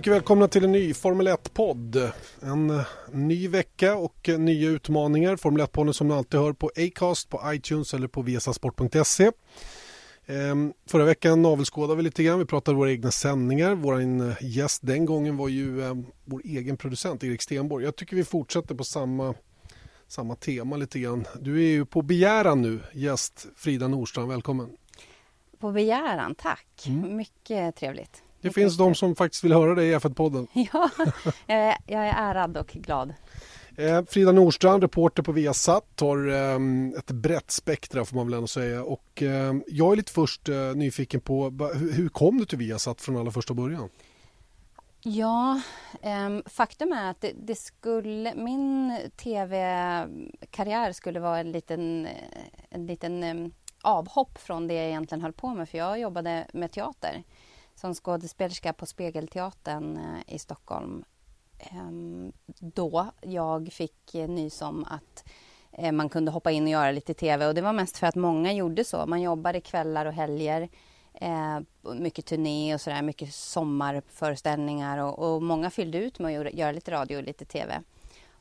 Mycket välkomna till en ny Formel 1-podd. En eh, ny vecka och eh, nya utmaningar. Formel 1-podden som ni alltid hör på Acast, på iTunes eller på viasasport.se. Ehm, förra veckan navelskådade vi lite grann. Vi pratade våra egna sändningar. Vår eh, gäst den gången var ju vår egen producent Erik Stenborg. Jag tycker vi fortsätter på samma, samma tema lite grann. Du är ju på begäran nu, gäst Frida Nordstrand. Välkommen. På begäran, tack. Mm. Mycket trevligt. Det finns de som faktiskt vill höra dig i F1-podden. Ja, jag är ärad och glad. Eh, Frida Nordstrand, reporter på Viasat, har ehm, ett brett spektra får man väl ändå säga. Och ehm, jag är lite först eh, nyfiken på hur kom du till Viasat från allra första början? Ja, um, faktum är att det, skulle, min tv-karriär skulle vara en liten, en liten avhopp från det jag egentligen höll på med för jag jobbade med teater som skådespelerska på Spegelteatern eh, i Stockholm ehm, då jag fick eh, nys om att eh, man kunde hoppa in och göra lite tv och det var mest för att många gjorde så. Man jobbade kvällar och helger, mycket turné och sådär, mycket sommarföreställningar och, och många fyllde ut med att göra lite radio och lite tv.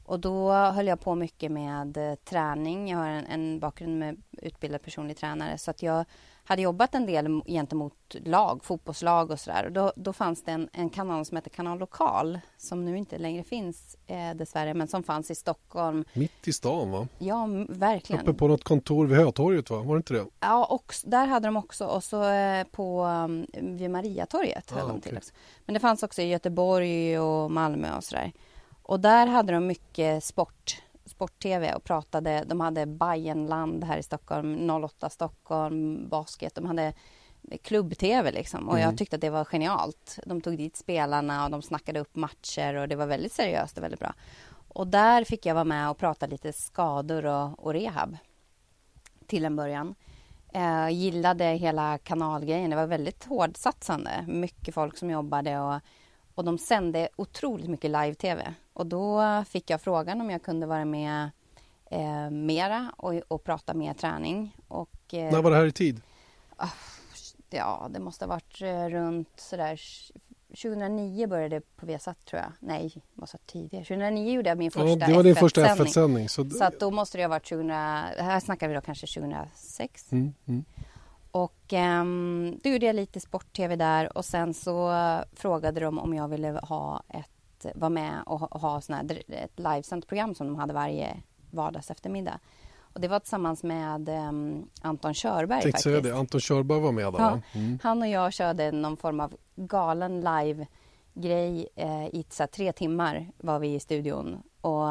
Och då höll jag på mycket med träning. Jag har en, en bakgrund med utbildad personlig tränare så att jag hade jobbat en del gentemot lag, fotbollslag och sådär. Då, då fanns det en, en, kanal som heter Kanal Lokal som nu inte längre finns eh, dessvärre, men som fanns i Stockholm. Mitt i stan va? Ja, verkligen. Uppe på något kontor vid Hötorget va? Var det inte det? Ja, och där hade de också och så eh, på um, vid Mariatorget ah, okay. till Men det fanns också i Göteborg och Malmö och sådär. Och där hade de mycket sport sport-tv och pratade. De hade Bayernland här i Stockholm, 08 Stockholm, basket. De hade klubb-tv liksom och mm. jag tyckte att det var genialt. De tog dit spelarna och de snackade upp matcher och det var väldigt seriöst och väldigt bra. Och där fick jag vara med och prata lite skador och, och rehab till en början. Eh, gillade hela kanalgrejen. Det var väldigt hårdsatsande. Mycket folk som jobbade och och de sände otroligt mycket live-tv. Och då fick jag frågan om jag kunde vara med eh, mera och, och prata mer träning. Och, eh, När var det här i tid? Ah, ja, det måste ha varit eh, runt sådär 2009 började det på Viasat tror jag. Nej, det måste ha tidigare. 2009 gjorde jag min första ja, Det var din första F1-sändning. Så... så att då måste det ha varit 2000, här snackar vi då kanske 2006. Mm, mm. Och um, då gjorde jag lite sport-tv där och sen så frågade de om jag ville ha ett, vara med och ha, ha sån här, ett livesänt program som de hade varje vardags eftermiddag. Och det var tillsammans med um, Anton Körberg. Tänkte säga det, Anton Körberg var med där ja, mm. Han och jag körde någon form av galen live-grej eh, i så här, tre timmar var vi i studion. Och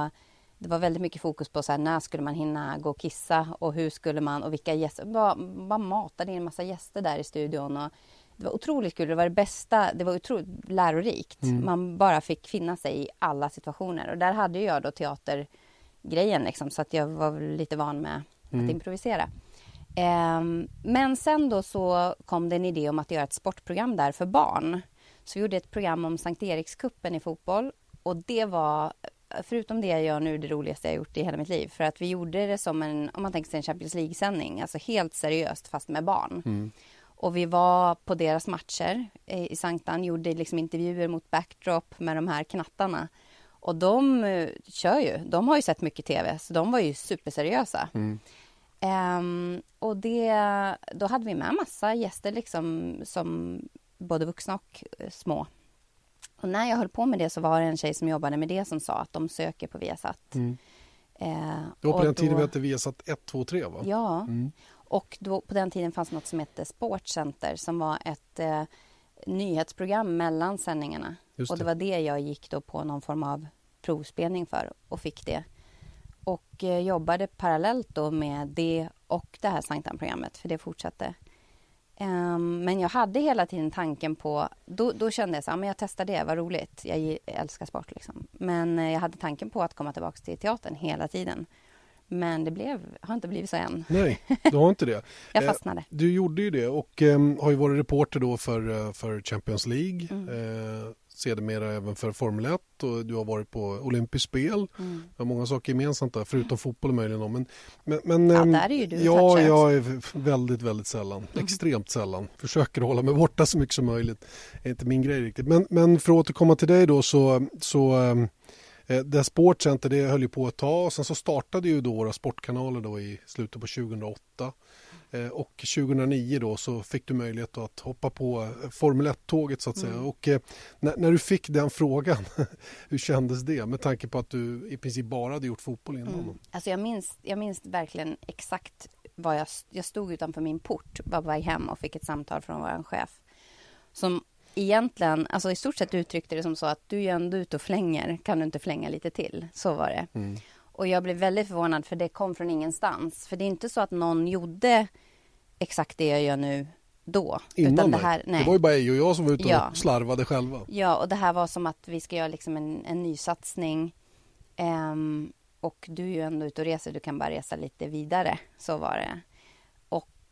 det var väldigt mycket fokus på så här, när skulle man hinna gå och kissa och hur skulle man och vilka gäster. Bara, bara matade in en massa gäster där i studion. Och det var otroligt kul. Det var det bästa. Det var otroligt lärorikt. Mm. Man bara fick finna sig i alla situationer. Och där hade jag då teatergrejen liksom, så att jag var lite van med mm. att improvisera. Um, men sen då så kom det en idé om att göra ett sportprogram där för barn. Så vi gjorde ett program om Sankt Erikskuppen i fotboll och det var förutom det jag gör nu, det roligaste jag gjort i hela mitt liv. För att vi gjorde det som en, om man tänker sig en Champions League-sändning, alltså helt seriöst fast med barn. Mm. Och vi var på deras matcher i Sanktan, gjorde liksom intervjuer mot backdrop med de här knattarna. Och de uh, kör ju, de har ju sett mycket tv, så de var ju superseriösa. Mm. Um, och det, då hade vi med massa gäster liksom som både vuxna och uh, små. Och när jag höll på med det så var det en tjej som jobbade med det som sa att de söker på Viasat. Mm. Eh, det var på den då, tiden vi hette Viasat 1, 2, 3 va? Ja, mm. Och då, på den tiden fanns något som hette Sportcenter som var ett eh, nyhetsprogram mellan sändningarna. Det. Och det var det jag gick då på någon form av provspelning för och fick det. Och eh, jobbade parallellt då med det och det här Sanktan-programmet för det fortsatte. Um, men jag hade hela tiden tanken på, då, då kände jag så men jag testar det, vad roligt, jag älskar sport liksom. Men uh, jag hade tanken på att komma tillbaka till teatern hela tiden. Men det blev, har inte blivit så än. Nej, du har inte det. jag eh, fastnade. Du gjorde ju det och um, har ju varit reporter då för, uh, för Champions League. Mm. Uh, sedermera även för Formel 1 och du har varit på olympiskt spel. Mm. Det har många saker gemensamt där, förutom fotboll möjligen. Men, men, men, ja, där är ju du Ja, jag är väldigt, väldigt sällan. Mm. Extremt sällan. Försöker hålla mig borta så mycket som möjligt. Det är inte min grej riktigt. Men, men för att återkomma till dig då så, så eh, det Sportcenter det höll ju på ett tag och sen så startade ju då våra sportkanaler då i slutet på 2008. Eh, och 2009 då så fick du möjlighet att hoppa på eh, Formel 1-tåget så att säga. Mm. Och eh, när, när, du fick den frågan, hur kändes det med tanke på att du i princip bara hade gjort fotboll innan? Mm. Alltså jag, minns, jag minns verkligen exakt vad jag, jag stod utanför min port, var på väg hem och fick ett samtal från vår chef som egentligen, alltså i stort sett uttryckte det som så att du är ändå ute och flänger, kan du inte flänga lite till? Så var det. Mm. Och jag blev väldigt förvånad för det kom från ingenstans. För det är inte så att någon gjorde exakt det jag gör nu då. Innan utan det, här, nej. det var ju bara jag och jag som var ute ja. och slarvade själva. Ja, och det här var som att vi ska göra liksom en, en ny satsning. Um, och du är ju ändå ute och reser, du kan bara resa lite vidare. Så var det.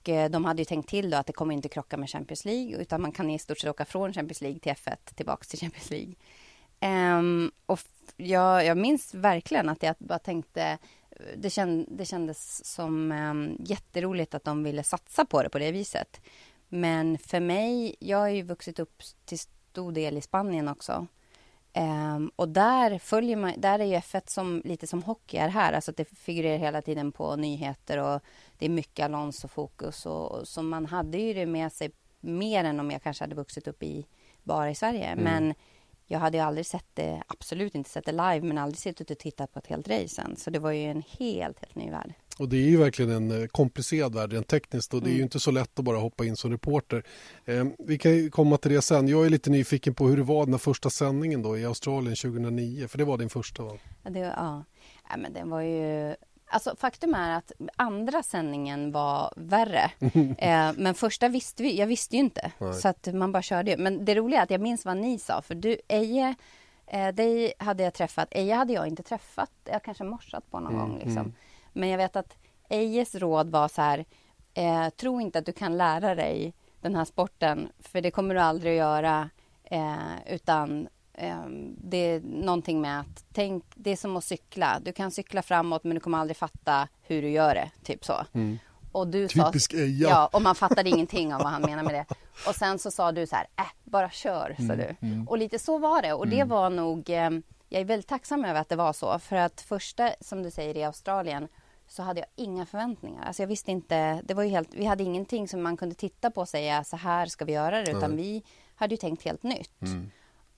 Och de hade ju tänkt till då att det kommer inte krocka med Champions League utan man kan i stort sett åka från Champions League till F1 tillbaks till Champions League. Um, och jag, jag minns verkligen att jag bara tänkte det, känd, det kändes som um, jätteroligt att de ville satsa på det på det viset. Men för mig, jag har ju vuxit upp till stor del i Spanien också. Um, och där följer man, där är ju F1 som, lite som hockey är här, alltså det figurerar hela tiden på nyheter och det är mycket Alonso-fokus och, och så man hade ju det med sig mer än om jag kanske hade vuxit upp i bara i Sverige. Mm. Men jag hade ju aldrig sett det, absolut inte sett det live, men aldrig suttit och tittat på ett helt race än. Så det var ju en helt, helt ny värld. Och det är ju verkligen en eh, komplicerad värld rent tekniskt och det är ju mm. inte så lätt att bara hoppa in som reporter. Eh, vi kan ju komma till det sen. Jag är lite nyfiken på hur det var den här första sändningen då i Australien 2009, för det var din första va? Ja, det, ja. ja men den var ju Alltså, faktum är att andra sändningen var värre. eh, men första visste vi, jag visste ju inte. Nej. Så att man bara körde. Men det roliga är att jag minns vad ni sa. För du, Eje, eh, dig hade jag träffat. Eje hade jag inte träffat. Jag kanske morsat på någon mm, gång. Liksom. Mm. Men jag vet att Ejes råd var så här. Eh, tro inte att du kan lära dig den här sporten. För det kommer du aldrig att göra. Eh, utan Ehm, det är någonting med att tänk, det är som att cykla. Du kan cykla framåt men du kommer aldrig fatta hur du gör det. Typ så. Mm. Och du Typisk sa, Eja. Ja, och man fattade ingenting av vad han menade med det. Och sen så sa du så här, äh, bara kör, sa mm, du. Mm. Och lite så var det. Och det mm. var nog, eh, jag är väldigt tacksam över att det var så. För att första, som du säger, i Australien så hade jag inga förväntningar. Alltså jag visste inte, det var ju helt, vi hade ingenting som man kunde titta på och säga så här ska vi göra det. Utan vi hade ju tänkt helt nytt. Mm.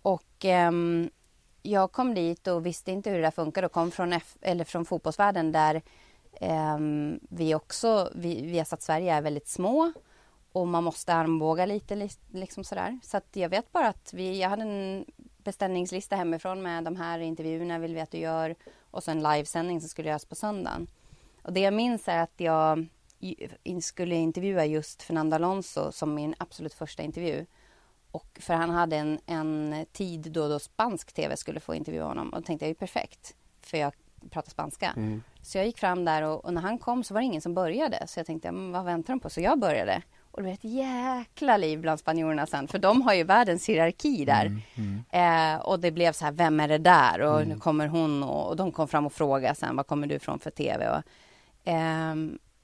Och eh, jag kom dit och visste inte hur det där funkar och kom från, F eller från fotbollsvärlden där eh, vi också, vi, vi har satt Sverige är väldigt små och man måste armbåga lite liksom sådär. Så att jag vet bara att vi, jag hade en beställningslista hemifrån med de här intervjuerna vill vi att du gör och så en livesändning som skulle göras på söndagen. Och det jag minns är att jag skulle intervjua just Fernando Alonso som min absolut första intervju. Och för han hade en, en tid då, då spansk tv skulle få intervjua honom och då tänkte jag är perfekt för jag pratar spanska. Mm. Så jag gick fram där och, och, när han kom så var det ingen som började. Så jag tänkte, vad väntar de på? Så jag började. Och det blev ett jäkla liv bland spanjorerna sen, för de har ju världens hierarki där. Mm, mm. Eh, och det blev så här, vem är det där? Och mm. nu kommer hon och, och, de kom fram och frågade sen, vad kommer du ifrån för tv? Och,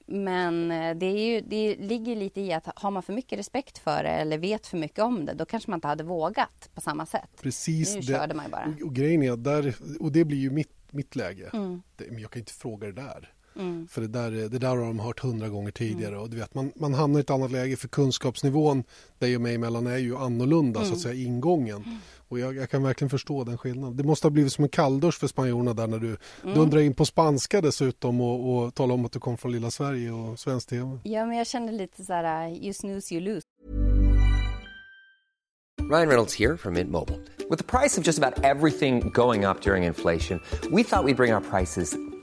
men eh, det, är ju, det ligger lite i att har man för mycket respekt för det eller vet för mycket om det, då kanske man inte hade vågat på samma sätt. Precis. Nu det, körde man ju bara. Och, grejen är där, och det blir ju mitt, mitt läge. Mm. Det, men jag kan inte fråga det där. Mm. För det där, det där har de hört hundra gånger tidigare. Mm. Och du vet, man, man hamnar i ett annat läge för kunskapsnivån dig och mig emellan är ju annorlunda, så att mm. säga, ingången. Mm. Och jag, jag, kan verkligen förstå den skillnaden. Det måste ha blivit som en kalldusch för spanjorerna där när du mm. dundrar in på spanska dessutom och, och talar om att du kom från lilla Sverige och svensk tv. Ja, men jag kände lite så här, you snooze you lose. Ryan Reynolds här från Mint Mobile. Med priset på nästan allt som går upp under inflationen, trodde vi att vi skulle bring våra priser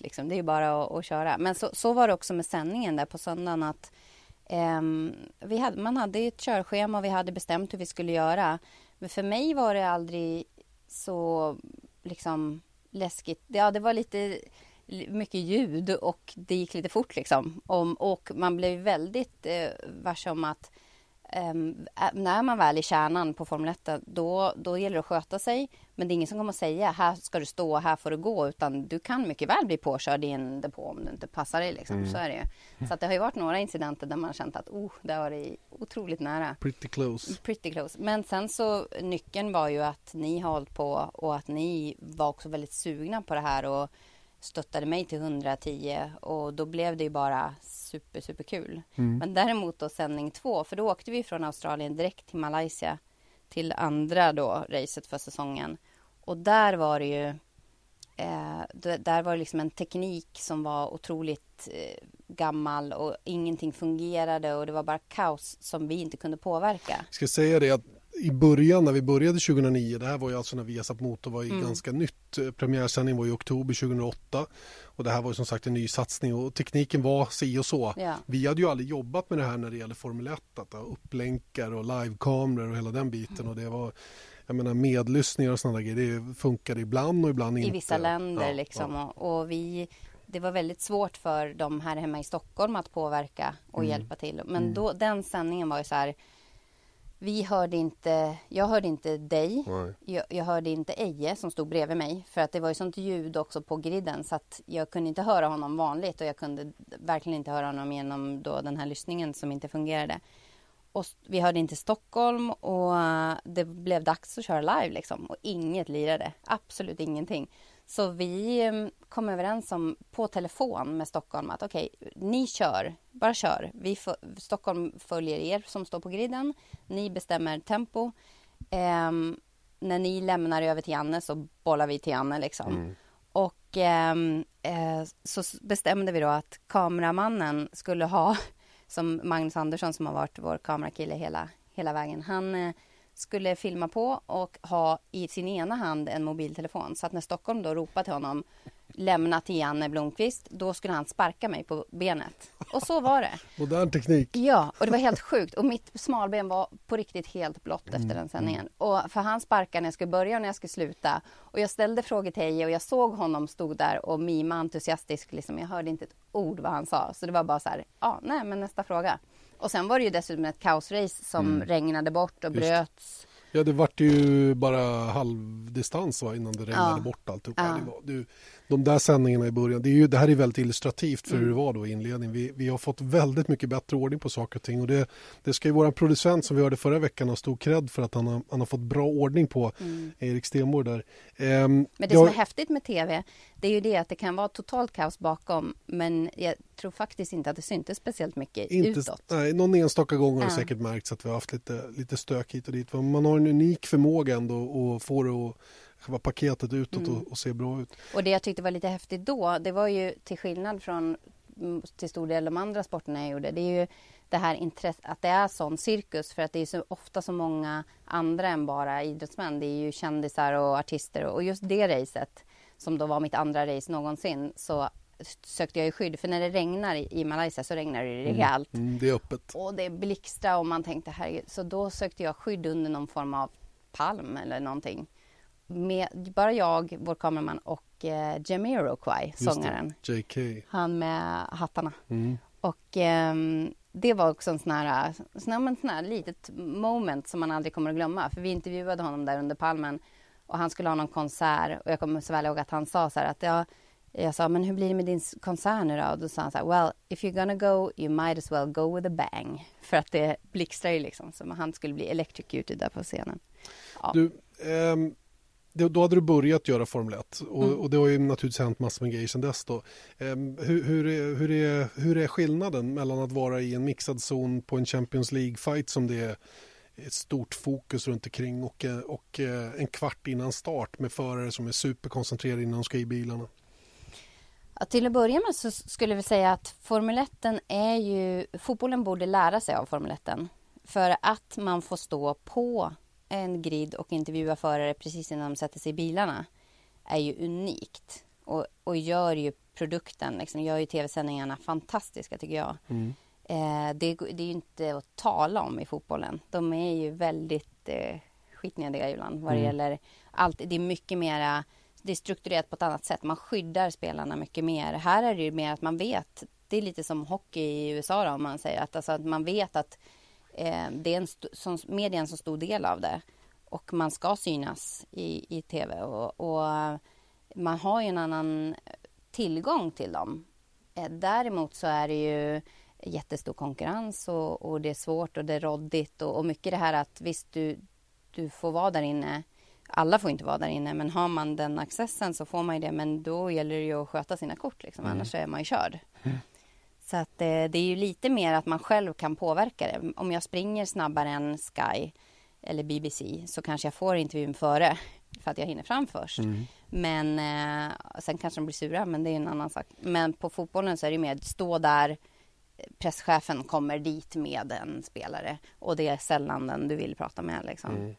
Liksom. Det är ju bara att, att köra. Men så, så, var det också med sändningen där på söndagen. att um, vi hade, Man hade ett körschema och vi hade bestämt hur vi skulle göra. Men för mig var det aldrig så liksom läskigt. Ja, det var lite mycket ljud och det gick lite fort liksom. Och, och man blev väldigt eh, varse om att Um, när man väl är kärnan på Formel 1 då, då gäller det att sköta sig. Men det är ingen som kommer att säga här ska du stå, här får du gå. Utan du kan mycket väl bli påkörd i en depå om du inte passar dig. Liksom. Mm. Så är det ju. Så det har ju varit några incidenter där man har känt att oh, det har varit otroligt nära. Pretty close. Pretty close. Men sen så nyckeln var ju att ni har hållit på och att ni var också väldigt sugna på det här. Och stöttade mig till 110 och då blev det ju bara super, super kul. Mm. Men däremot då sändning två, för då åkte vi från Australien direkt till Malaysia till andra då racet för säsongen. Och där var det ju eh, där var det liksom en teknik som var otroligt eh, gammal och ingenting fungerade och det var bara kaos som vi inte kunde påverka. Jag ska säga det att i början när vi började 2009, det här var ju alltså när Viasat Motor var mm. ganska nytt. Premiärsändningen var i oktober 2008 och det här var som sagt en ny satsning och tekniken var si och så. Ja. Vi hade ju aldrig jobbat med det här när det gäller Formel 1, att upplänkar och livekameror och hela den biten mm. och det var jag menar medlyssningar och sådana grejer, det funkade ibland och ibland inte. I vissa länder ja, liksom ja. Och, och vi det var väldigt svårt för dem här hemma i Stockholm att påverka och mm. hjälpa till. Men mm. då, den sändningen var ju så här vi hörde inte, jag hörde inte dig. Jag, jag, hörde inte Eje som stod bredvid mig. För att det var ju sånt ljud också på griden så att jag kunde inte höra honom vanligt och jag kunde verkligen inte höra honom genom då den här lyssningen som inte fungerade. Och vi hörde inte Stockholm och det blev dags att köra live liksom. Och inget lirade. Absolut ingenting. Så vi mm, kom överens om på telefon med Stockholm att okej, okay, ni kör, bara kör. Vi Stockholm följer er som står på griden. Ni bestämmer tempo. Eh, när ni lämnar över till Janne så bollar vi till Janne liksom. Mm. Och ehm, eh, så bestämde vi då att kameramannen skulle ha, som Magnus Andersson som har varit vår kamerakille hela, hela vägen, han eh, skulle filma på och ha i sin ena hand en mobiltelefon. Så att när Stockholm då ropade till honom lämna till Janne Blomqvist, då skulle han sparka mig på benet. Och så var det. Modern teknik. Ja, och det var helt sjukt. Och mitt smalben var på riktigt helt blått efter mm. den sändningen. Och för han sparkade när jag skulle börja och när jag skulle sluta. Och jag ställde frågor till Eje och jag såg honom stod där och mima entusiastiskt. Liksom. Jag hörde inte ett ord vad han sa. Så det var bara så här, ja, nej, men nästa fråga. Och sen var det ju dessutom ett kaosrace som mm. regnade bort och Just. bröts. Ja, det vart ju bara halvdistans va, innan det regnade ja. bort alltihopa. Ja. Det var, det, de där sändningarna i början, det, är ju, det här är väldigt illustrativt för mm. hur det var då i inledningen. Vi, vi har fått väldigt mycket bättre ordning på saker och ting och det, det ska ju en producent som vi hörde förra veckan ha stor cred för att han har, han har fått bra ordning på, mm. Erik Stenborg där. Um, men det, det som är häftigt med tv, det är ju det att det kan vara totalt kaos bakom, men jag tror faktiskt inte att det syntes speciellt mycket inte, utåt. Nej, någon enstaka gång har det säkert märkts att vi har haft lite, lite stök hit och dit. Man har en unik förmåga ändå att få det att själva paketet utåt mm. och, och se bra ut. Och det jag tyckte var lite häftigt då, det var ju till skillnad från mm, till stor del de andra sporterna jag gjorde, det är ju det här intresset, att det är sån cirkus för att det är så ofta så många andra än bara idrottsmän. Det är ju kändisar och artister och just det racet som då var mitt andra race någonsin så sökte jag ju skydd för när det regnar i Malaysia så regnar det mm. rejält. Mm, det är öppet. Och det blixtrar och man tänkte herregud. Så då sökte jag skydd under någon form av palm eller någonting med bara jag, vår kameraman och eh, Jamiroquai, sångaren. JK. Han med hattarna. Mm. Och eh, det var också en sån här, sån här litet moment som man aldrig kommer att glömma. För vi intervjuade honom där under palmen och han skulle ha någon konsert och jag kommer så väl ihåg att han sa så här att jag, jag sa, men hur blir det med din konsert nu då? Och då sa han så här, well, if you're gonna go, you might as well go with a bang. För att det blixtrar ju liksom, som han skulle bli electrocuted där på scenen. Ja. Du, um då hade du börjat göra Formel 1 och, mm. och det har ju naturligtvis hänt massor med grejer sedan dess. Då. Um, hur, hur, är, hur, är, hur är skillnaden mellan att vara i en mixad zon på en Champions League-fight som det är ett stort fokus runt omkring och, och eh, en kvart innan start med förare som är superkoncentrerade innan de ska i bilarna? Ja, till att börja med så skulle vi säga att Formel 1 är ju... Fotbollen borde lära sig av Formel 1. För att man får stå på en grid och intervjua förare precis innan de sätter sig i bilarna är ju unikt och, och gör ju produkten liksom, gör ju tv-sändningarna fantastiska tycker jag. Mm. Eh, det, det, är ju inte att tala om i fotbollen. De är ju väldigt eh, skitnödiga ibland vad det mm. gäller allt. Det är mycket mera det är strukturerat på ett annat sätt. Man skyddar spelarna mycket mer. Här är det ju mer att man vet. Det är lite som hockey i USA då, om man säger att, alltså att man vet att eh, det är en som, media en så stor del av det och man ska synas i, i tv och, och man har ju en annan tillgång till dem. Eh, däremot så är det ju jättestor konkurrens och, och det är svårt och det är råddigt och, och mycket det här att visst du, du får vara där inne alla får inte vara där inne, men har man den accessen så får man ju det. Men då gäller det ju att sköta sina kort, liksom. mm. annars är man ju körd. Mm. Så att eh, det är ju lite mer att man själv kan påverka det. Om jag springer snabbare än Sky eller BBC så kanske jag får intervjun före för att jag hinner fram först. Mm. Men eh, sen kanske de blir sura, men det är en annan sak. Men på fotbollen så är det mer stå där, presschefen kommer dit med en spelare och det är sällan den du vill prata med. Liksom. Mm.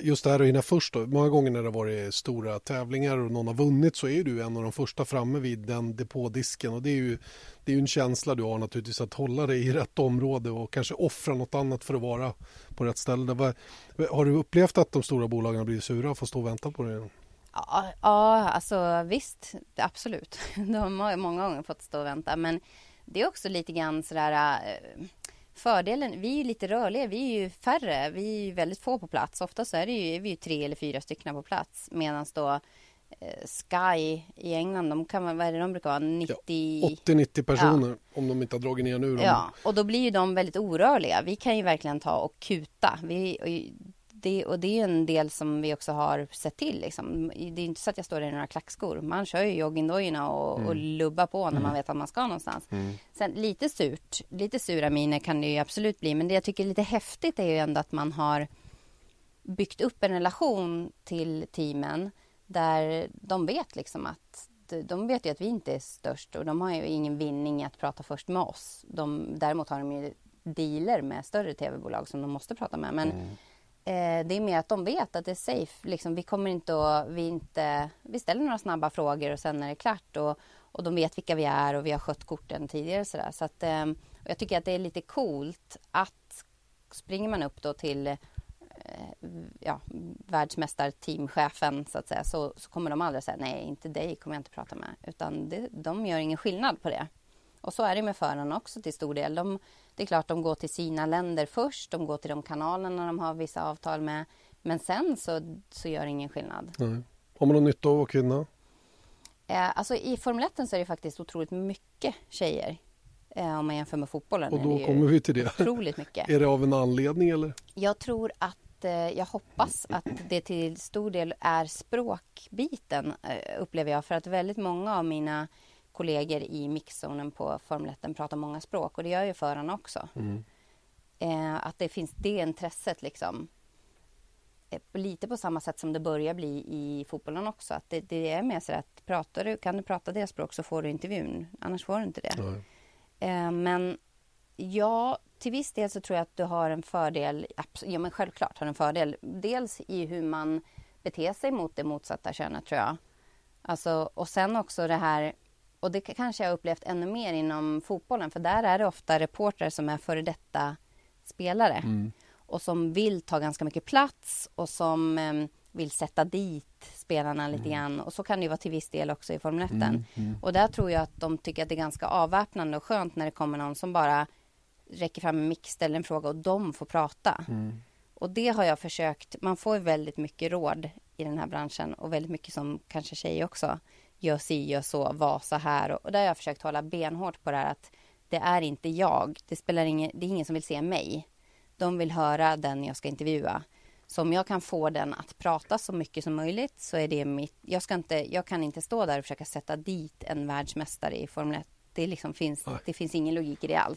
Just det här att hinna först då. Många gånger när det har varit stora tävlingar och någon har vunnit så är du en av de första framme vid den depådisken och det är ju, det är ju en känsla du har naturligtvis att hålla dig i rätt område och kanske offra något annat för att vara på rätt ställe. Har du upplevt att de stora bolagen har blivit sura och får stå och vänta på dig? Ja, ja, alltså visst, absolut. De har många gånger fått stå och vänta men det är också lite grann sådär äh, Fördelen, vi är lite rörliga, vi är ju färre, vi är väldigt få på plats. Oftast är, det ju, är vi ju tre eller fyra stycken på plats medan då eh, Sky i England, de kan vad är det de brukar vara, 90... Ja, 80-90 personer ja. om de inte har dragit ner nu. Ja, och då blir ju de väldigt orörliga. Vi kan ju verkligen ta och kuta. Vi, det, och det är en del som vi också har sett till. Liksom. Det är inte så att jag står i några klackskor. Man kör ju joggingdojorna och, mm. och lubbar på när man mm. vet att man ska någonstans. Mm. Sen lite surt, lite sura miner kan det ju absolut bli. Men det jag tycker är lite häftigt är ju ändå att man har byggt upp en relation till teamen där de vet liksom att de vet ju att vi inte är störst och de har ju ingen vinning i att prata först med oss. De, däremot har de ju dealer med större tv-bolag som de måste prata med. Men mm. Eh, det är mer att de vet att det är safe. Liksom, vi kommer inte att, vi inte, vi ställer några snabba frågor och sen är det klart. Och, och de vet vilka vi är och vi har skött korten tidigare. Så, där. så att, eh, jag tycker att det är lite coolt att springer man upp då till eh, ja, världsmästarteamchefen så att säga så, så kommer de aldrig säga nej, inte dig kommer jag inte prata med. Utan det, de gör ingen skillnad på det. Och så är det med förarna också till stor del. De, det är klart de går till sina länder först, de går till de kanalerna de har vissa avtal med. Men sen så, så gör det ingen skillnad. Nej. Har man någon nytta av att vara kvinna? Eh, alltså I Formel 1 så är det faktiskt otroligt mycket tjejer. Eh, om man jämför med fotbollen. Och då kommer vi till det. Otroligt mycket. är det av en anledning eller? Jag tror att eh, jag hoppas att det till stor del är språkbiten eh, upplever jag. För att väldigt många av mina kollegor i mixzonen på Formel 1 pratar många språk och det gör ju förarna också. Mm. Eh, att det finns det intresset liksom. Eh, lite på samma sätt som det börjar bli i fotbollen också. Att det, det är mer så att pratar du, kan du prata deras språk så får du intervjun. Annars får du inte det. Mm. Eh, men ja, till viss del så tror jag att du har en fördel. Ja, men självklart har du en fördel. Dels i hur man beter sig mot det motsatta könet tror jag. Alltså, och sen också det här och det kanske jag upplevt ännu mer inom fotbollen för där är det ofta reportrar som är före detta spelare mm. och som vill ta ganska mycket plats och som eh, vill sätta dit spelarna lite mm. grann. Och så kan det vara till viss del också i Formel 1. Mm. Mm. Och där tror jag att de tycker att det är ganska avväpnande och skönt när det kommer någon som bara räcker fram en mick, ställer en fråga och de får prata. Mm. Och det har jag försökt. Man får väldigt mycket råd i den här branschen och väldigt mycket som kanske tjejer också gör si, gör så, var så här. Och, och där har jag försökt hålla benhårt på det här att det är inte jag. Det spelar ingen, det är ingen som vill se mig. De vill höra den jag ska intervjua. Så om jag kan få den att prata så mycket som möjligt så är det mitt... Jag, ska inte, jag kan inte stå där och försöka sätta dit en världsmästare i Formel 1. Det, liksom finns, det finns ingen logik i det alls.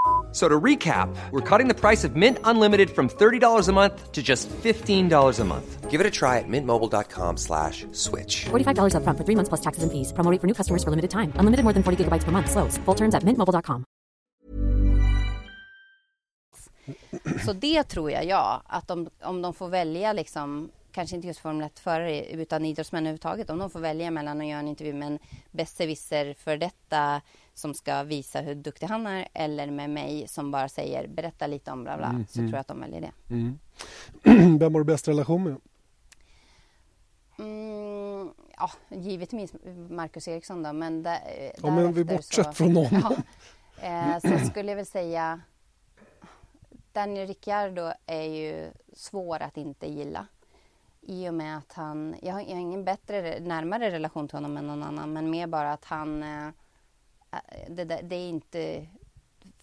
So to recap, we're cutting the price of Mint Unlimited from $30 a month to just $15 a month. Give it a try at mintmobile.com slash switch. $45 upfront for three months plus taxes and fees. Promo rate for new customers for limited time. Unlimited more than 40 gigabytes per month. Slows. Full terms at mintmobile.com. Så det tror jag, ja. Att om, om de får välja, liksom, kanske inte just Formel 1-förare utan idrottsmän överhuvudtaget. Om de får välja mellan att göra en intervju med en besserwisser för detta som ska visa hur duktig han är eller med mig som bara säger berätta lite om bla bla. så tror jag att de väljer det. Vem har du bäst relation med? Mm, ja, givetvis Marcus Eriksson då, men där, Ja, men vi bortsett så, från honom. Ja, eh, så skulle jag väl säga Daniel Ricciardo är ju svår att inte gilla. I och med att han, jag har, jag har ingen bättre, närmare relation till honom än någon annan, men mer bara att han, eh, det, det, det är inte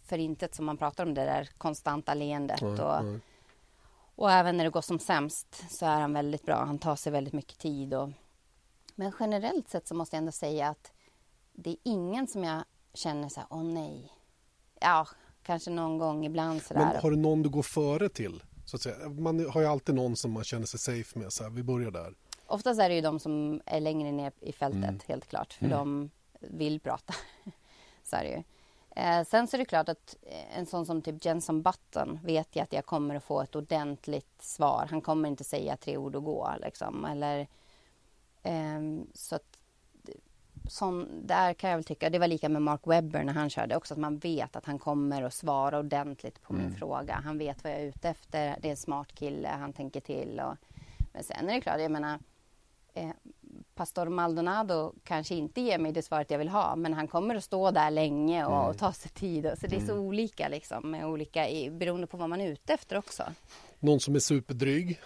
för intet som man pratar om det där konstanta leendet. och, och även när det går som sämst så är han väldigt bra. Han tar sig väldigt mycket tid. Och... Men generellt sett så måste jag ändå säga att det är ingen som jag känner så här, åh nej. Ja, kanske någon gång ibland så Men där. har du någon du går före till? Så att säga? Man har ju alltid någon som man känner sig safe med. Så här, vi börjar där. Oftast är det ju de som är längre ner i fältet, Mm. helt klart. För de vill prata. Så är det ju. Eh, sen så är det klart att eh, en sån som typ Jenson Button vet jag att jag kommer att få ett ordentligt svar. Han kommer inte säga tre ord och gå. Liksom. Eller, ehm, så att, sån, där kan jag väl tycka, det var lika med Mark Webber när han körde också, att man vet att han kommer att svara ordentligt på min fråga. Han vet vad jag är ute efter, det är en smart kille, han tänker till. Och, men sen är det klart, jag menar, eh, Pastor Maldonado kanske inte ger mig det svaret jag vill ha, men han kommer att stå där länge och, och ta sig tid. Och, så det är så olika liksom, med olika, i, beroende på vad man är ute efter också. Någon som är superdryg.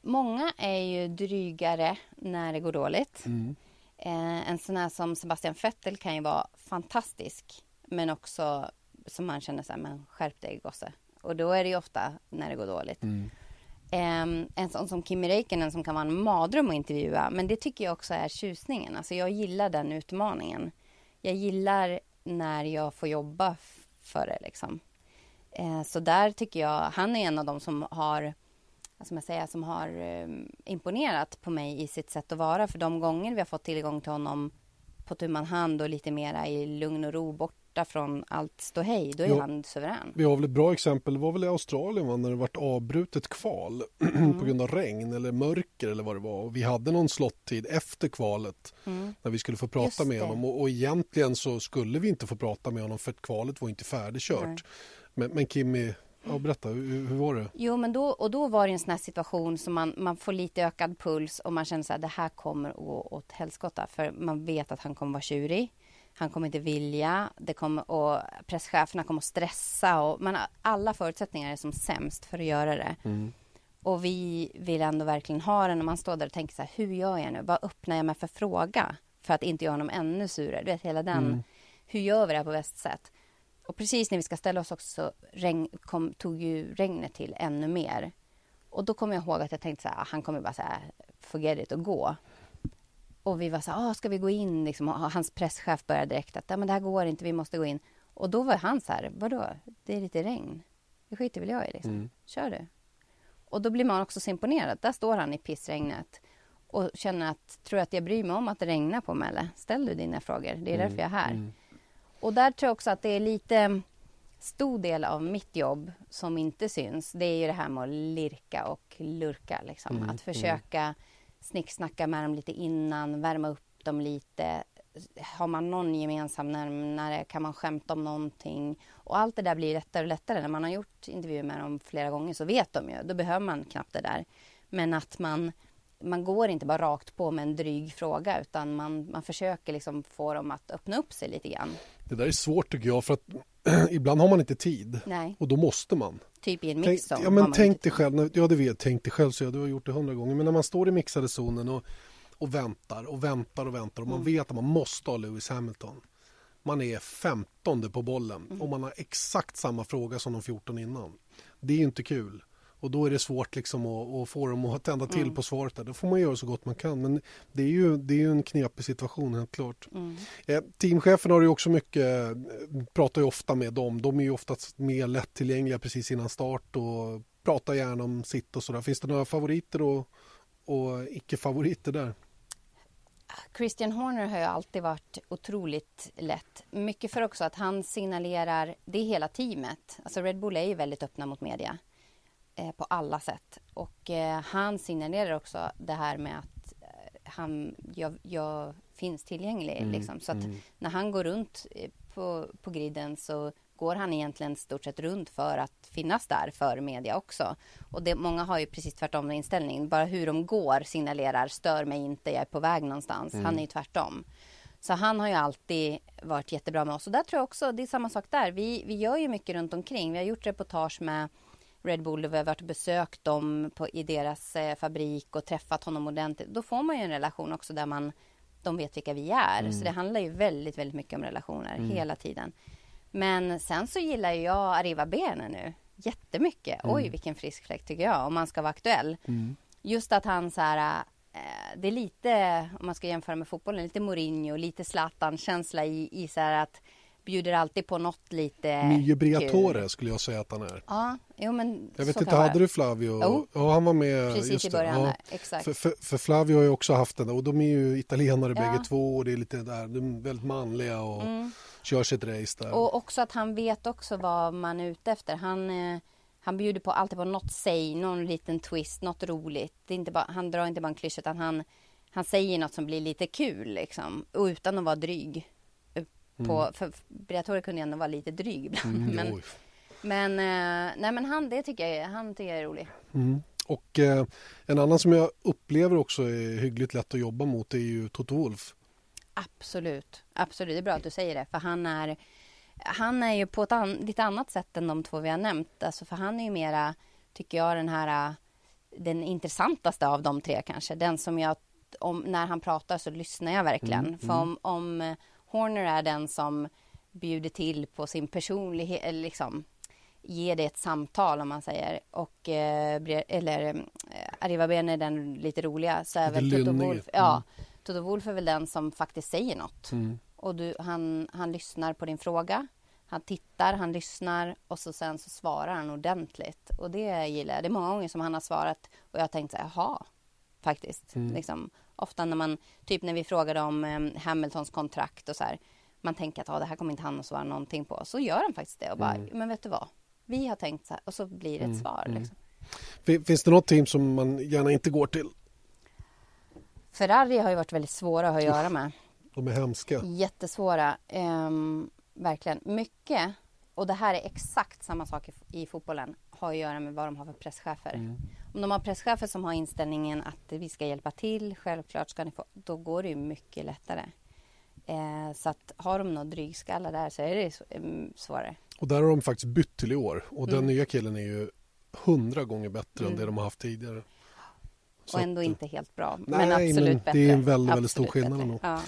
Många är ju drygare när det går dåligt. Mm. Eh, en sån här som Sebastian Vettel kan ju vara fantastisk, men också som man känner så här, men skärp dig gosse. Och då är det ju ofta när det går dåligt. Eh, en sån som Kimi Räikkönen som kan vara en mardröm att intervjua, men det tycker jag också är tjusningen. Alltså jag gillar den utmaningen. Jag gillar när jag får jobba för det liksom. Eh, så där tycker jag, han är en av dem som har som jag säger, som har eh, imponerat på mig i sitt sätt att vara. För de gånger vi har fått tillgång till honom på tu man hand och lite mera i lugn och ro borta från allt ståhej, då är Ja. han suverän. Vi har väl ett bra exempel, det var väl i Australien va? när det vart avbrutet kval Mm. på grund av regn eller mörker eller vad det var. Och vi hade någon slottid efter kvalet när vi skulle få prata Mm. Just med det. honom. Och, och egentligen så skulle vi inte få prata med honom för att kvalet var inte färdigkört. Men, men Kimmy, ja, berätta, hur, hur var det? Jo, men då, och då var det en sån här situation som man, man får lite ökad puls och man känner så här, det här kommer att gå åt helskotta. För man vet att han kommer vara tjurig. Han kommer inte vilja. Det kommer, och presscheferna kommer att stressa. Och man, har- alla förutsättningar är som sämst för att göra det. Och vi vill ändå verkligen ha den. Och man står där och tänker så här, hur gör jag nu? Vad öppnar jag med för fråga? För att inte göra honom ännu surare. Du vet, hela den. Hur gör vi det här på bäst sätt? Och precis när vi ska ställa oss också så regn, kom, tog ju regnet till ännu mer. Och då kommer jag ihåg att jag tänkte så här, ah, han kommer bara så här, forget it och gå. Och vi var så här, ah, ska vi gå in? Liksom, och hans presschef började direkt att, ja, men det här går inte, vi måste gå in. Och då var han så här, vadå, det är lite regn. Det skiter väl jag i liksom. Kör du. Och då blir man också så imponerad. Där står han i pissregnet och känner att, tror att jag bryr mig om att det regnar på mig eller? Ställ du dina frågor, det är därför jag är här. Och där tror jag också att det är lite stor del av mitt jobb som inte syns. Det är ju det här med att lirka och lurka. Liksom. Att försöka snicksnacka med dem lite innan, värma upp dem lite. Har man någon gemensam nämnare? Kan man skämta om någonting? Och allt det där blir lättare och lättare. När man har gjort intervjuer med dem flera gånger så vet de ju. Då behöver man knappt det där. Men att man, man går inte bara rakt på med en dryg fråga utan man, man försöker liksom få dem att öppna upp sig lite grann. Det där är svårt tycker jag för att ibland har man inte tid Nej, och då måste man. typ i en Tänk, mix. ja, men tänk dig själv, ja det vet tänk dig själv så jag, du har gjort det hundra gånger, men när man står i mixade zonen och, och väntar och väntar och väntar och man Mm. vet att man måste ha Lewis Hamilton. Man är femtonde på bollen Mm. och man har exakt samma fråga som de 14 innan. Det är inte kul. Och då är det svårt liksom att, att få dem att tända till Mm. på svaret. Där. Då får man göra så gott man kan. Men det är ju, det är ju en knepig situation helt klart. Mm. Eh, teamchefen har ju också mycket, eh, pratar ju ofta med dem. De är ju oftast mer lättillgängliga precis innan start och pratar gärna om sitt och sådär. Finns det några favoriter och, och icke-favoriter där? Christian Horner har ju alltid varit otroligt lätt. Mycket för också att han signalerar, det är hela teamet. Alltså Red Bull är ju väldigt öppna mot media på alla sätt. Och eh, han signalerar också det här med att eh, han, jag, jag finns tillgänglig. liksom. Så att när han går runt eh, på, på griden så går han egentligen stort sett runt för att finnas där för media också. Och det, många har ju precis tvärtom inställning. Bara hur de går signalerar stör mig inte, jag är på väg någonstans. Han är ju tvärtom. Så han har ju alltid varit jättebra med oss. Och där tror jag också, det är samma sak där. Vi, vi gör ju mycket runt omkring. Vi har gjort reportage med Red Bull och vi har varit och besökt dem på, i deras eh, fabrik och träffat honom ordentligt. Då får man ju en relation också där man, de vet vilka vi är. Så det handlar ju väldigt, väldigt mycket om relationer hela tiden. Men sen så gillar jag Arriva Bene nu jättemycket. Oj, vilken frisk fläkt tycker jag, om man ska vara aktuell. Just att han så här, eh, det är lite, om man ska jämföra med fotbollen, lite Mourinho, lite Zlatan-känsla i, i så här att bjuder alltid på något lite kul. Briatore skulle jag säga att han är. Ja, jo men Jag vet inte, hade du Flavio? Jo. Ja, han var med. Precis just i början ja. exakt. För, för, för Flavio har ju också haft den och de är ju italienare Ja. bägge två och det är lite där, de är väldigt manliga och kör sitt race där. Mm. Och också att han vet också vad man är ute efter. Han, eh, han bjuder på alltid på något säg, någon liten twist, något roligt. Det är inte bara, han drar inte bara en klyscha utan han, han säger något som blir lite kul liksom. Och utan att vara dryg. På, För Briatore kunde ändå vara lite dryg ibland. men Oj. men, eh, nej, men han, det tycker jag, han tycker jag är rolig. Och eh, en annan som jag upplever också är hyggligt lätt att jobba mot är ju Toto Wolf. Absolut, absolut. Det är bra att du säger det. För han är, han är ju på ett an, lite annat sätt än de två vi har nämnt. Alltså för han är ju mera, tycker jag, den här den intressantaste av de tre kanske. Den som jag, om, när han pratar så lyssnar jag verkligen. För om, om eh, Horner är den som bjuder till på sin personlighet, eller liksom ger det ett samtal om man säger. Och, eh, eller eh, Arriva Bene är den lite roliga. Så är väl Toto. Wolf, ja, Toto Wolf är väl den som faktiskt säger något. Mm. Och du, han, han lyssnar på din fråga. Han tittar, han lyssnar och så sen så svarar han ordentligt. Och det gillar jag. Det är många gånger som han har svarat och jag har tänkt så här, jaha, faktiskt. Liksom, ofta när man, typ när vi frågade om eh, Hamiltons kontrakt och så här. Man tänker att ah, det här kommer inte han att svara någonting på. Så gör han faktiskt det och bara, men vet du vad? Vi har tänkt så här och så blir det ett svar. Liksom. Fin- Finns det något team som man gärna inte går till? Ferrari har ju varit väldigt svåra att ha att göra med. De är hemska. Jättesvåra. Ehm, verkligen. Mycket, och det här är exakt samma sak i, i fotbollen, har att göra med vad de har för presschefer. Om de har presschefer som har inställningen att vi ska hjälpa till, självklart ska ni få, då går det ju mycket lättare. Eh, så att har de några drygskallar där så är det em, svårare. Och där har de faktiskt bytt till i år. Och Mm. den nya killen är ju hundra gånger bättre än det de har haft tidigare. Så och ändå inte helt bra. Nej, men absolut men bättre. det är en väldigt, väldigt stor skillnad ändå. Ja.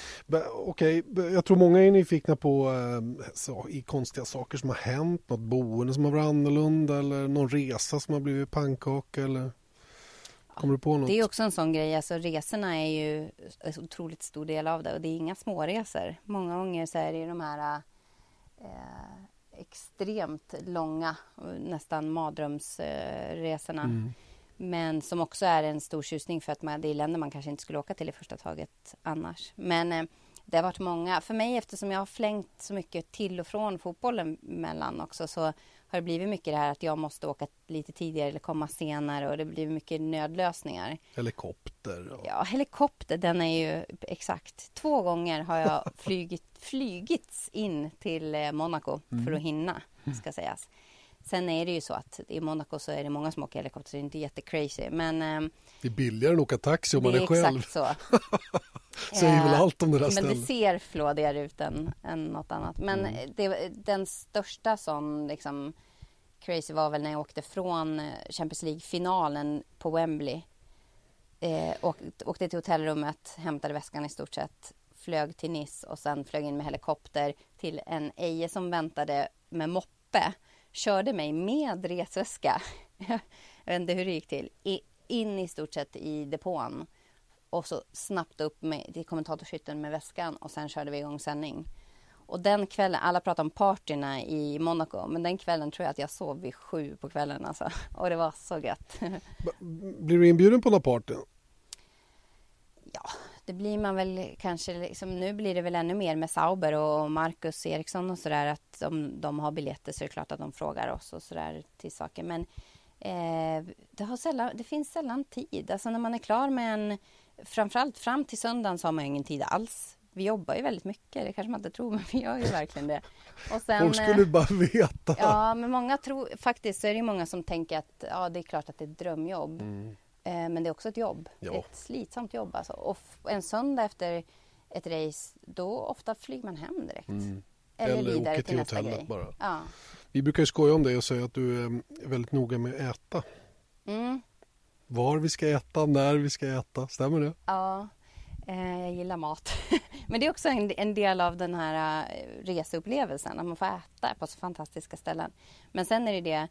Okej, be- jag tror många är nyfikna på eh, så, i konstiga saker som har hänt. Något boende som har varit annorlunda eller någon resa som har blivit pannkaka eller kommer du på något? Det är också en sån grej. Alltså, resorna är ju en otroligt stor del av det och det är inga småresor. Många gånger så är det de här eh, extremt långa, nästan mardrömsresorna. Mm. Men som också är en stor tjusning för att man, det är länder man kanske inte skulle åka till i första taget annars. Men eh, det har varit många. För mig eftersom jag har flängt så mycket till och från fotbollen mellan också så har det blivit mycket det här att jag måste åka lite tidigare eller komma senare och det blir mycket nödlösningar. Helikopter. Ja. Ja, helikopter, den är ju exakt. Två gånger har jag flygit, flygits in till eh, Monaco för att hinna, ska sägas. Sen är det ju så att i Monaco så är det många som åker helikopter, så det är inte jättecrazy. Men eh, Det är billigare än att åka taxi om man är är själv. exakt så. Säger väl Eh, allt om det där Men det ser flådigare ut än, än något annat. Men Mm. det, den största sån liksom crazy var väl när jag åkte från eh, Champions League-finalen på Wembley. Eh, och, åkte till hotellrummet, hämtade väskan i stort sett, flög till Nice och sen flög in med helikopter till en eje som väntade med moppe. Körde mig med resväska. jag vet inte hur det gick till. In i stort sett i depån och så snabbt upp med, till kommentatorshytten med väskan och sen körde vi igång sändning. Och den kvällen, alla pratar om partyna i Monaco, men den kvällen tror jag att jag sov vid sju på kvällen alltså. Och det var så gött. Blir du inbjuden på några party? ja, det blir man väl kanske, liksom, nu blir det väl ännu mer med Sauber och Marcus Eriksson och sådär att om de har biljetter så är det klart att de frågar oss och sådär till saker. Men eh, det, har sällan, det finns sällan tid. Alltså när man är klar med en, framförallt fram till söndagen så har man ingen tid alls. Vi jobbar ju väldigt mycket, det kanske man inte tror, men vi gör ju verkligen det. Och sen, Folk skulle eh, bara veta. Ja, men många tror, faktiskt så är det ju många som tänker att ja, det är klart att det är ett drömjobb. Eh, men det är också ett jobb. Ja. Ett slitsamt jobb alltså. Och en söndag efter ett race, då ofta flyger man hem direkt. Eller, Mm. Eller vidare åker till till hotellet grej. bara. Ja. Vi brukar ju skoja om det och säga att du är väldigt noga med att äta. Mm. Var vi ska äta, när vi ska äta. Stämmer det? Ja, eh, jag gillar mat. Men det är också en, en del av den här eh, reseupplevelsen, att man får äta på så fantastiska ställen. Men sen är det det,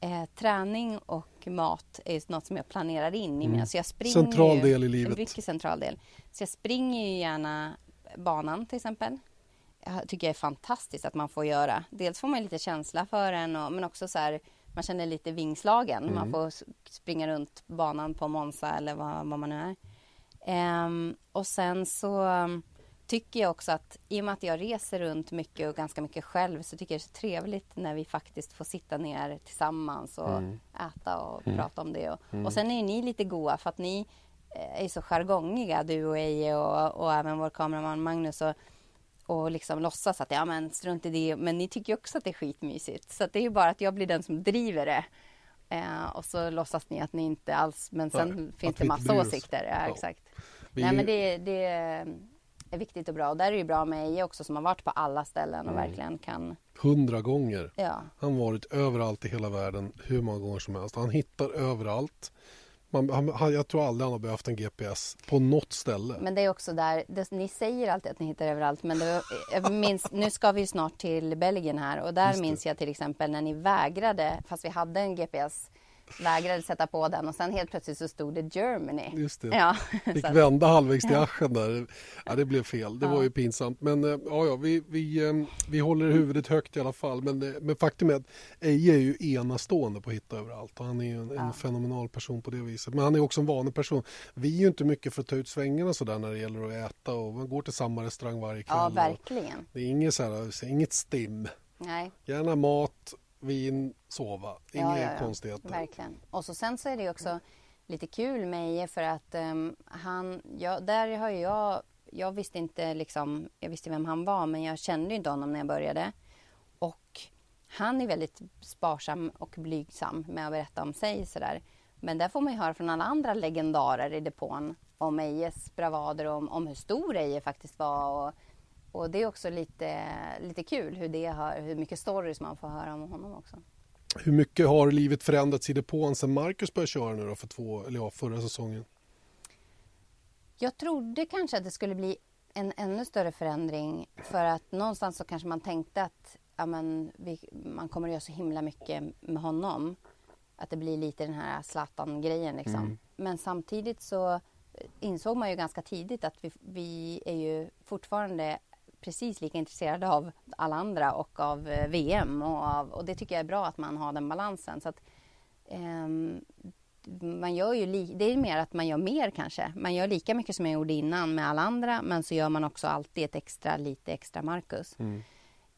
eh, träning och mat är något som jag planerar in i mina... Så jag springer Mm. Central ju, del i livet. Mycket central del. Så jag springer ju gärna banan till exempel. Jag tycker det är fantastiskt att man får göra. Dels får man lite känsla för den, och, men också så här, man känner lite vingslagen. Mm. Man får springa runt banan på Monza eller vad, vad man nu är. Ehm, och sen så tycker jag också att i och med att jag reser runt mycket och ganska mycket själv så tycker jag det är så trevligt när vi faktiskt får sitta ner tillsammans och Mm. äta och prata om det. Och, och sen är ju ni lite goa för att ni eh, är så jargongiga, du och Eje och, och även vår kameraman Magnus. Och, och liksom låtsas att ja men strunt i det. Men ni tycker också att det är skitmysigt. Så det är ju bara att jag blir den som driver det. Eh, och så låtsas ni att ni inte alls, men sen Nej, finns det massa åsikter. Ja, Ja. exakt. Vi- Nej men det, det är viktigt och bra. Och där är det ju bra med Eje också som har varit på alla ställen Mm. och verkligen kan, Hundra gånger. ja. Han har varit överallt i hela världen hur många gånger som helst. Han hittar överallt. Man, han, jag tror aldrig han har behövt en GPS på något ställe. Men det är också där, det, ni säger alltid att ni hittar överallt men det, minns, nu ska vi snart till Belgien här och där Just det. minns jag till exempel när ni vägrade, fast vi hade en GPS, vägrade sätta på den och sen helt plötsligt så stod det Germany. Just det. Ja, Fick att- vända halvvägs till aschen där. Ja, det blev fel. Det var ju pinsamt. Men eh, ja, ja, vi, vi, eh, vi håller huvudet högt i alla fall. Men, eh, men faktum är att Eje är ju enastående på att hitta överallt. Och han är en, en fenomenal person på det viset. Men han är också en vanlig person. Vi är ju inte mycket för att ta ut svängarna sådär när det gäller att äta. Och man går till samma restaurang varje kväll. ja, verkligen. Det är inget, så här, inget stim. Nej. Gärna mat, vin, sova. Inga Ja, ja, ja. konstigheter. Verkligen. Och så sen så är det också lite kul med Eje för att ehm, han, ja, där har jag, jag visste inte liksom, jag visste vem han var men jag kände inte honom när jag började. Och han är väldigt sparsam och blygsam med att berätta om sig sådär. Men där får man ju höra från alla andra legendarer i depån om Ejes bravader och om, om hur stor Eje faktiskt var. Och, och det är också lite, lite kul hur, det har, hur mycket stories man får höra om honom också. Hur mycket har livet förändrats i depån sen Marcus började köra nu då för två, eller ja, förra säsongen? Jag trodde kanske att det skulle bli en ännu större förändring för att någonstans så kanske man tänkte att ja, men, vi, man kommer att göra så himla mycket med honom. Att det blir lite den här Zlatan-grejen liksom. Men samtidigt så insåg man ju ganska tidigt att vi, vi är ju fortfarande precis lika intresserade av alla andra och av eh, VM och, av, och det tycker jag är bra att man har den balansen. Så att, ehm, man gör ju li- det är mer att man gör mer kanske. Man gör lika mycket som jag gjorde innan med alla andra men så gör man också alltid ett extra, lite extra Marcus.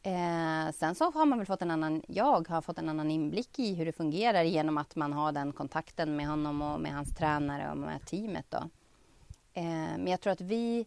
Eh, sen så har man väl fått en annan, jag har fått en annan inblick i hur det fungerar genom att man har den kontakten med honom och med hans tränare och med teamet då. Eh, men jag tror att vi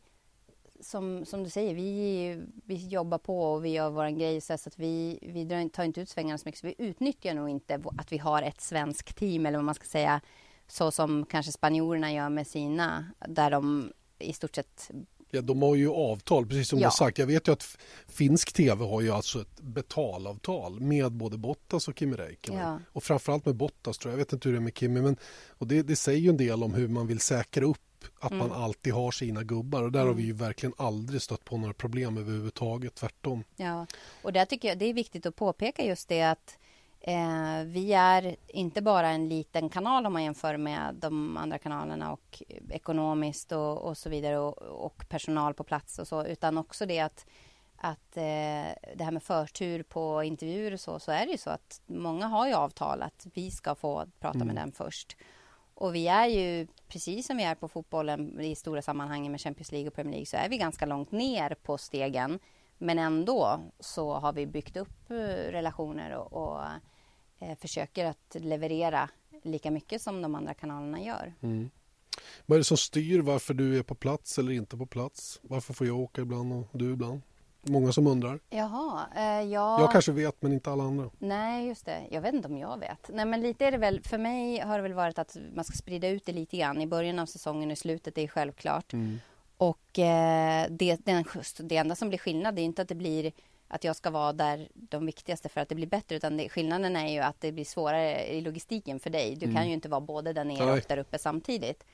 som, som du säger, vi, vi jobbar på och vi gör vår grej så att vi, vi tar inte ut svängarna så mycket. Så vi utnyttjar nog inte att vi har ett svenskt team eller vad man ska säga så som kanske spanjorerna gör med sina där de i stort sett Ja, de har ju avtal, precis som Ja. du har sagt. Jag vet ju att finsk tv har ju alltså ett betalavtal med både Bottas och Kimi Räikkönen. Ja. Och framförallt med Bottas tror jag. Jag vet inte hur det är med Kimi, men och det, det säger ju en del om hur man vill säkra upp att man Mm. alltid har sina gubbar. Och där har vi ju verkligen aldrig stött på några problem överhuvudtaget, tvärtom. Ja, och där tycker jag det är viktigt att påpeka just det att eh, vi är inte bara en liten kanal om man jämför med de andra kanalerna och ekonomiskt och, och så vidare och, och personal på plats och så, utan också det att att eh, det här med förtur på intervjuer och så, så är det ju så att många har ju avtal att vi ska få prata med den först. Och vi är ju, precis som vi är på fotbollen i stora sammanhang med Champions League och Premier League, så är vi ganska långt ner på stegen. Men ändå så har vi byggt upp eh, relationer och, och eh, försöker att leverera lika mycket som de andra kanalerna gör. Mm. Vad är det som styr varför du är på plats eller inte på plats? Varför får jag åka ibland och du ibland? Många som undrar. Jaha, eh, ja... Jag kanske vet, men inte alla andra. Nej, just det. Jag vet inte om jag vet. Nej, men lite är det väl. För mig har det väl varit att man ska sprida ut det lite grann. I början av säsongen och i slutet, det är självklart. Och eh, det, den, det enda som blir skillnad är inte att det blir att jag ska vara där de viktigaste för att det blir bättre. Utan det, skillnaden är ju att det blir svårare i logistiken för dig. Du kan ju inte vara både där nere och där uppe samtidigt.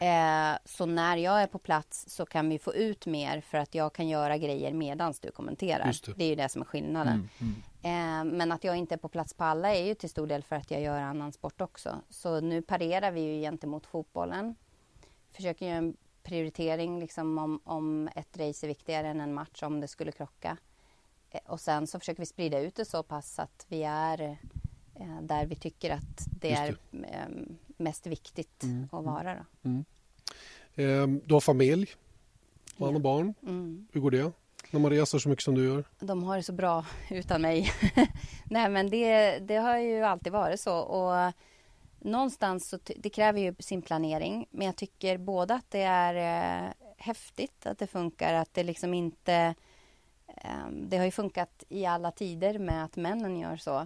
Eh, så när jag är på plats så kan vi få ut mer för att jag kan göra grejer medans du kommenterar. Det. det är ju det som är skillnaden. Eh, men att jag inte är på plats på alla är ju till stor del för att jag gör annan sport också. Så nu parerar vi ju gentemot fotbollen. Försöker göra en prioritering liksom om, om ett race är viktigare än en match om det skulle krocka. Eh, och sen så försöker vi sprida ut det så pass att vi är eh, där vi tycker att det Just är eh, mest viktigt att vara. Då. Eh, Du har familj, man och barn. Mm. Hur går det? När man reser så mycket som du gör. De har det så bra utan mig. Nej, men det, det har ju alltid varit så. Och någonstans så det kräver ju sin planering. Men jag tycker både att det är eh, häftigt att det funkar, att det liksom inte... Eh, det har ju funkat i alla tider med att männen gör så.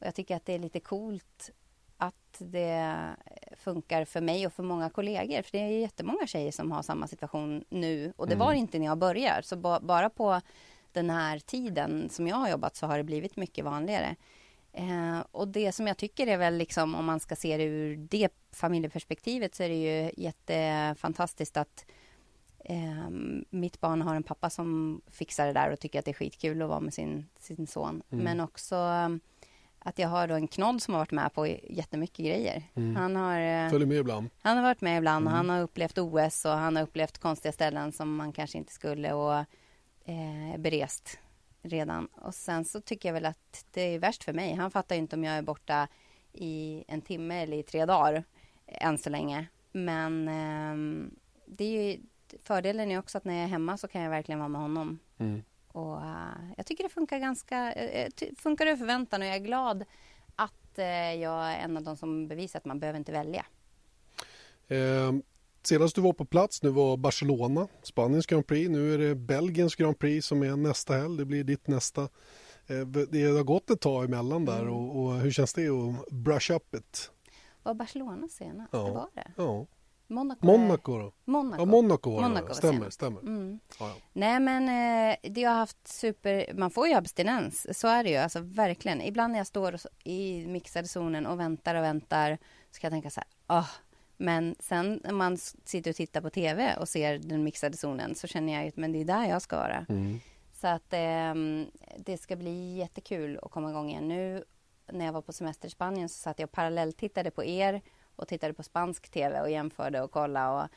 Och jag tycker att det är lite coolt att det funkar för mig och för många kollegor. För det är jättemånga tjejer som har samma situation nu. Och det var det inte när jag började. Så ba- bara på den här tiden som jag har jobbat så har det blivit mycket vanligare. Eh, och det som jag tycker är väl liksom om man ska se det ur det familjeperspektivet så är det ju jättefantastiskt att eh, mitt barn har en pappa som fixar det där och tycker att det är skitkul att vara med sin, sin son. Men också att jag har då en knodd som har varit med på jättemycket grejer. Han har eh, Följer med ibland. han har varit med ibland och han har upplevt OS och han har upplevt konstiga ställen som man kanske inte skulle och eh, berest redan. Och sen så tycker jag väl att det är värst för mig. Han fattar inte om jag är borta i en timme eller i tre dagar eh, än så länge. Men ehm, det är ju, fördelen är också att när jag är hemma så kan jag verkligen vara med honom. Och eh, jag tycker det funkar ganska, ty- funkar över förväntan och jag är glad att eh, jag är en av de som bevisar att man behöver inte välja. Eh, senast du var på plats nu var Barcelona, Spaniens Grand Prix. Nu är det Belgiens Grand Prix som är nästa helg. Det blir ditt nästa. Det har gått ett tag emellan där Mm. och, och hur känns det att brush up it? Var Barcelona senast? Ja. Det var det. Ja. Monaco. Monaco då? Monaco. Ja, Monaco var det. Monaco var stämmer, stämmer. Mm. Ja, ja. Nej men eh, det har haft super... Man får ju abstinens, så är det ju. Alltså verkligen. Ibland när jag står i mixade zonen och väntar och väntar så kan jag tänka så här, ah. Men sen när man sitter och tittar på TV och ser den mixade zonen så känner jag ju att men det är där jag ska vara. Så att ehm, det ska bli jättekul att komma igång igen. Nu när jag var på semester i Spanien så satt jag och parallelltittade på er och tittade på spansk TV och jämförde och kollade och,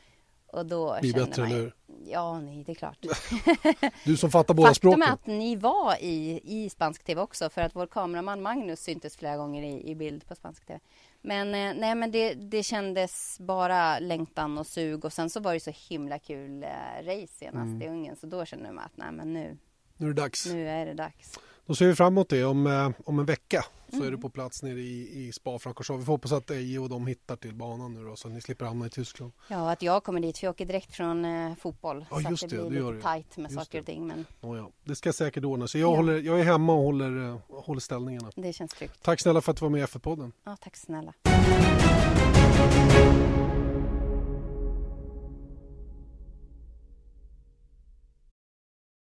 och då Blir kände bättre, man... eller? Ja, nej, det är klart. Du som fattar båda Faktum språken. är att ni var i, i spansk TV också för att vår kameraman Magnus syntes flera gånger i, i bild på spansk TV. Men, eh, nej, men det, det kändes bara längtan och sug och sen så var det så himla kul eh, race senast Mm. i Ungern så då kände man att nej, men nu, Nu är det dags. nu är det dags. Då ser vi fram emot det om, eh, om en vecka. så är du på plats nere i, i Spa-Francorchamps. Vi får hoppas att Eje och de hittar till banan nu då så att ni slipper hamna i Tyskland. Ja, att jag kommer dit för jag åker direkt från eh, fotboll. Ja, så just att det det, blir det lite tajt med Just saker det. och ting. Men Oh, ja. Det ska säkert ordna sig. Jag, Ja. håller, jag är hemma och håller, eh, håller ställningarna. det känns tryggt. Tack snälla för att du var med i F1-podden. Ja, tack snälla.